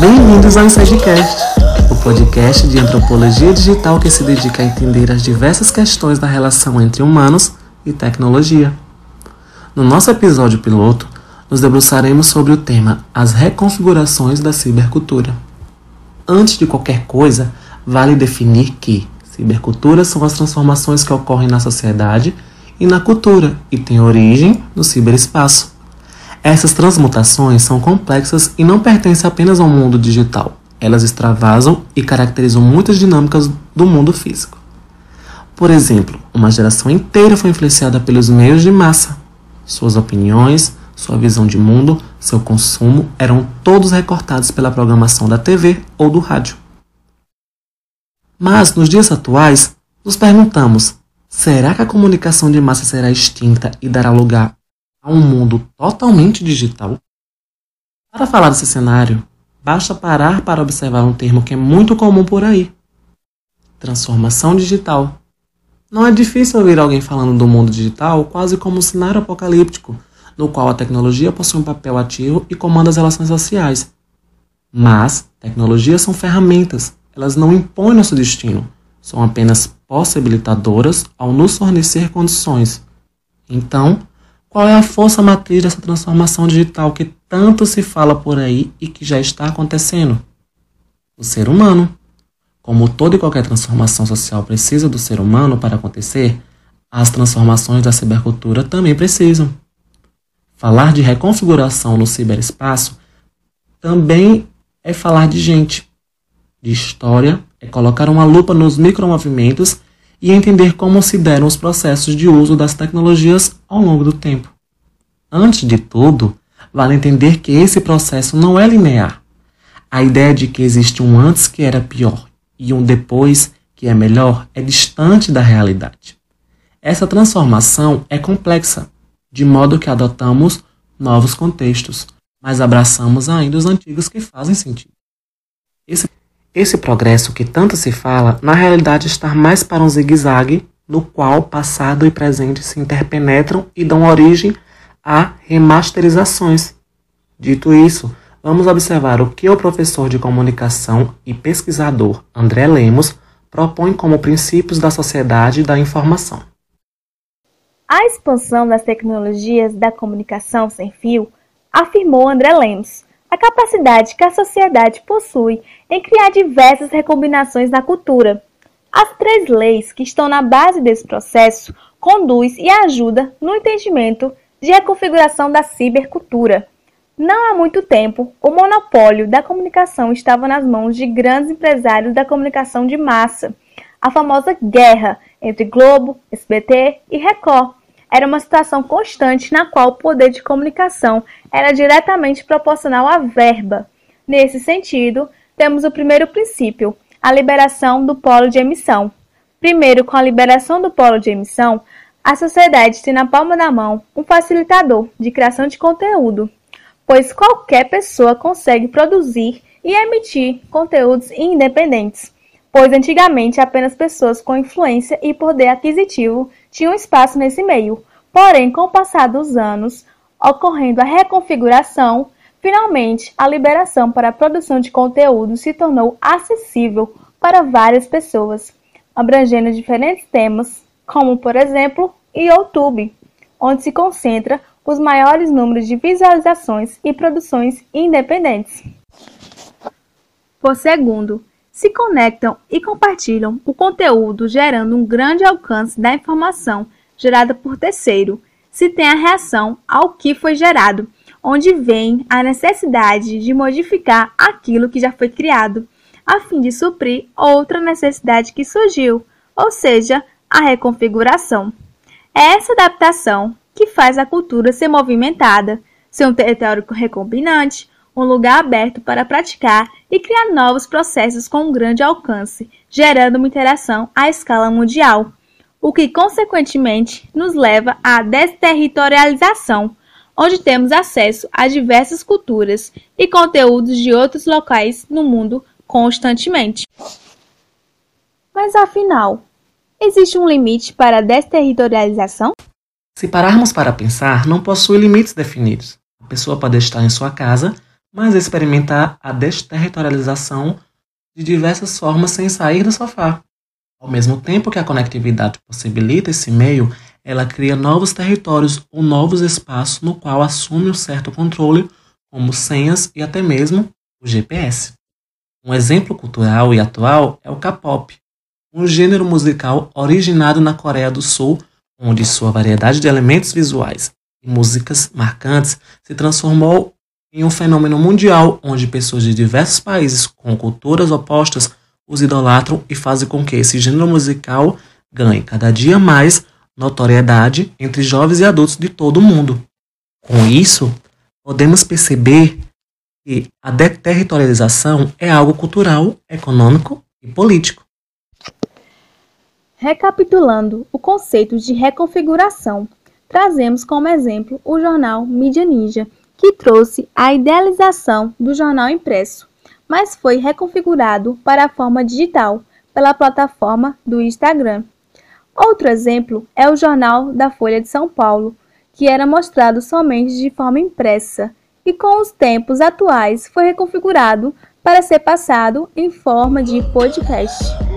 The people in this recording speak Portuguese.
Bem-vindos ao InsideCast, o podcast de antropologia digital que se dedica a entender as diversas questões da relação entre humanos e tecnologia. No nosso episódio piloto, nos debruçaremos sobre o tema As reconfigurações da cibercultura. Antes de qualquer coisa, vale definir que ciberculturas são as transformações que ocorrem na sociedade e na cultura e têm origem no ciberespaço. Essas transmutações são complexas e não pertencem apenas ao mundo digital. Elas extravasam e caracterizam muitas dinâmicas do mundo físico. Por exemplo, uma geração inteira foi influenciada pelos meios de massa. Suas opiniões, sua visão de mundo, seu consumo eram todos recortados pela programação da TV ou do rádio. Mas, nos dias atuais, nos perguntamos: será que a comunicação de massa será extinta e dará lugar a um mundo totalmente digital? Para falar desse cenário, basta parar para observar um termo que é muito comum por aí: transformação digital. Não é difícil ouvir alguém falando do mundo digital quase como um cenário apocalíptico, no qual a tecnologia possui um papel ativo e comanda as relações sociais. Mas tecnologias são ferramentas, elas não impõem nosso destino, são apenas possibilitadoras ao nos fornecer condições. Então, qual é a força matriz dessa transformação digital que tanto se fala por aí e que já está acontecendo? O ser humano. Como toda e qualquer transformação social precisa do ser humano para acontecer, as transformações da cibercultura também precisam. Falar de reconfiguração no ciberespaço também é falar de gente, de história, é colocar uma lupa nos micromovimentos e entender como se deram os processos de uso das tecnologias ao longo do tempo. Antes de tudo, vale entender que esse processo não é linear. A ideia de que existe um antes que era pior e um depois que é melhor é distante da realidade. Essa transformação é complexa, de modo que adotamos novos contextos, mas abraçamos ainda os antigos que fazem sentido. Esse, esse progresso que tanto se fala, na realidade está mais para um zigue-zague, no qual passado e presente se interpenetram e dão origem a remasterizações. Dito isso, vamos observar o que o professor de comunicação e pesquisador André Lemos propõe como princípios da sociedade da informação. A expansão das tecnologias da comunicação sem fio, afirmou André Lemos, a capacidade que a sociedade possui em criar diversas recombinações na cultura. As três leis que estão na base desse processo conduz e ajuda no entendimento de reconfiguração da cibercultura. Não há muito tempo, o monopólio da comunicação estava nas mãos de grandes empresários da comunicação de massa. A famosa guerra entre Globo, SBT e Record era uma situação constante na qual o poder de comunicação era diretamente proporcional à verba. Nesse sentido, temos o primeiro princípio, a liberação do polo de emissão. Primeiro, com a liberação do polo de emissão, a sociedade tem na palma da mão um facilitador de criação de conteúdo, pois qualquer pessoa consegue produzir e emitir conteúdos independentes, pois antigamente apenas pessoas com influência e poder aquisitivo tinham espaço nesse meio. Porém, com o passar dos anos, ocorrendo a reconfiguração, finalmente a liberação para a produção de conteúdo se tornou acessível para várias pessoas, abrangendo diferentes temas, como por exemplo, o YouTube, onde se concentra os maiores números de visualizações e produções independentes. Por segundo, se conectam e compartilham o conteúdo, gerando um grande alcance da informação gerada por terceiro, se tem a reação ao que foi gerado, onde vem a necessidade de modificar aquilo que já foi criado, a fim de suprir outra necessidade que surgiu, ou seja, a reconfiguração. É essa adaptação que faz a cultura ser movimentada, ser um território recombinante, um lugar aberto para praticar e criar novos processos com um grande alcance, gerando uma interação à escala mundial, o que consequentemente nos leva à desterritorialização, onde temos acesso a diversas culturas e conteúdos de outros locais no mundo constantemente. Mas afinal, existe um limite para a desterritorialização? Se pararmos para pensar, não possui limites definidos. A pessoa pode estar em sua casa, mas experimentar a desterritorialização de diversas formas sem sair do sofá. Ao mesmo tempo que a conectividade possibilita esse meio, ela cria novos territórios ou novos espaços no qual assume um certo controle, como senhas e até mesmo o GPS. Um exemplo cultural e atual é o K-pop, um gênero musical originado na Coreia do Sul, onde sua variedade de elementos visuais e músicas marcantes se transformou em um fenômeno mundial onde pessoas de diversos países com culturas opostas os idolatram e fazem com que esse gênero musical ganhe cada dia mais notoriedade entre jovens e adultos de todo o mundo. Com isso, podemos perceber que a deterritorialização é algo cultural, econômico e político. Recapitulando o conceito de reconfiguração, trazemos como exemplo o jornal Mídia Ninja, que trouxe a idealização do jornal impresso, mas foi reconfigurado para a forma digital pela plataforma do Instagram. Outro exemplo é o jornal da Folha de São Paulo, que era mostrado somente de forma impressa e com os tempos atuais foi reconfigurado para ser passado em forma de podcast.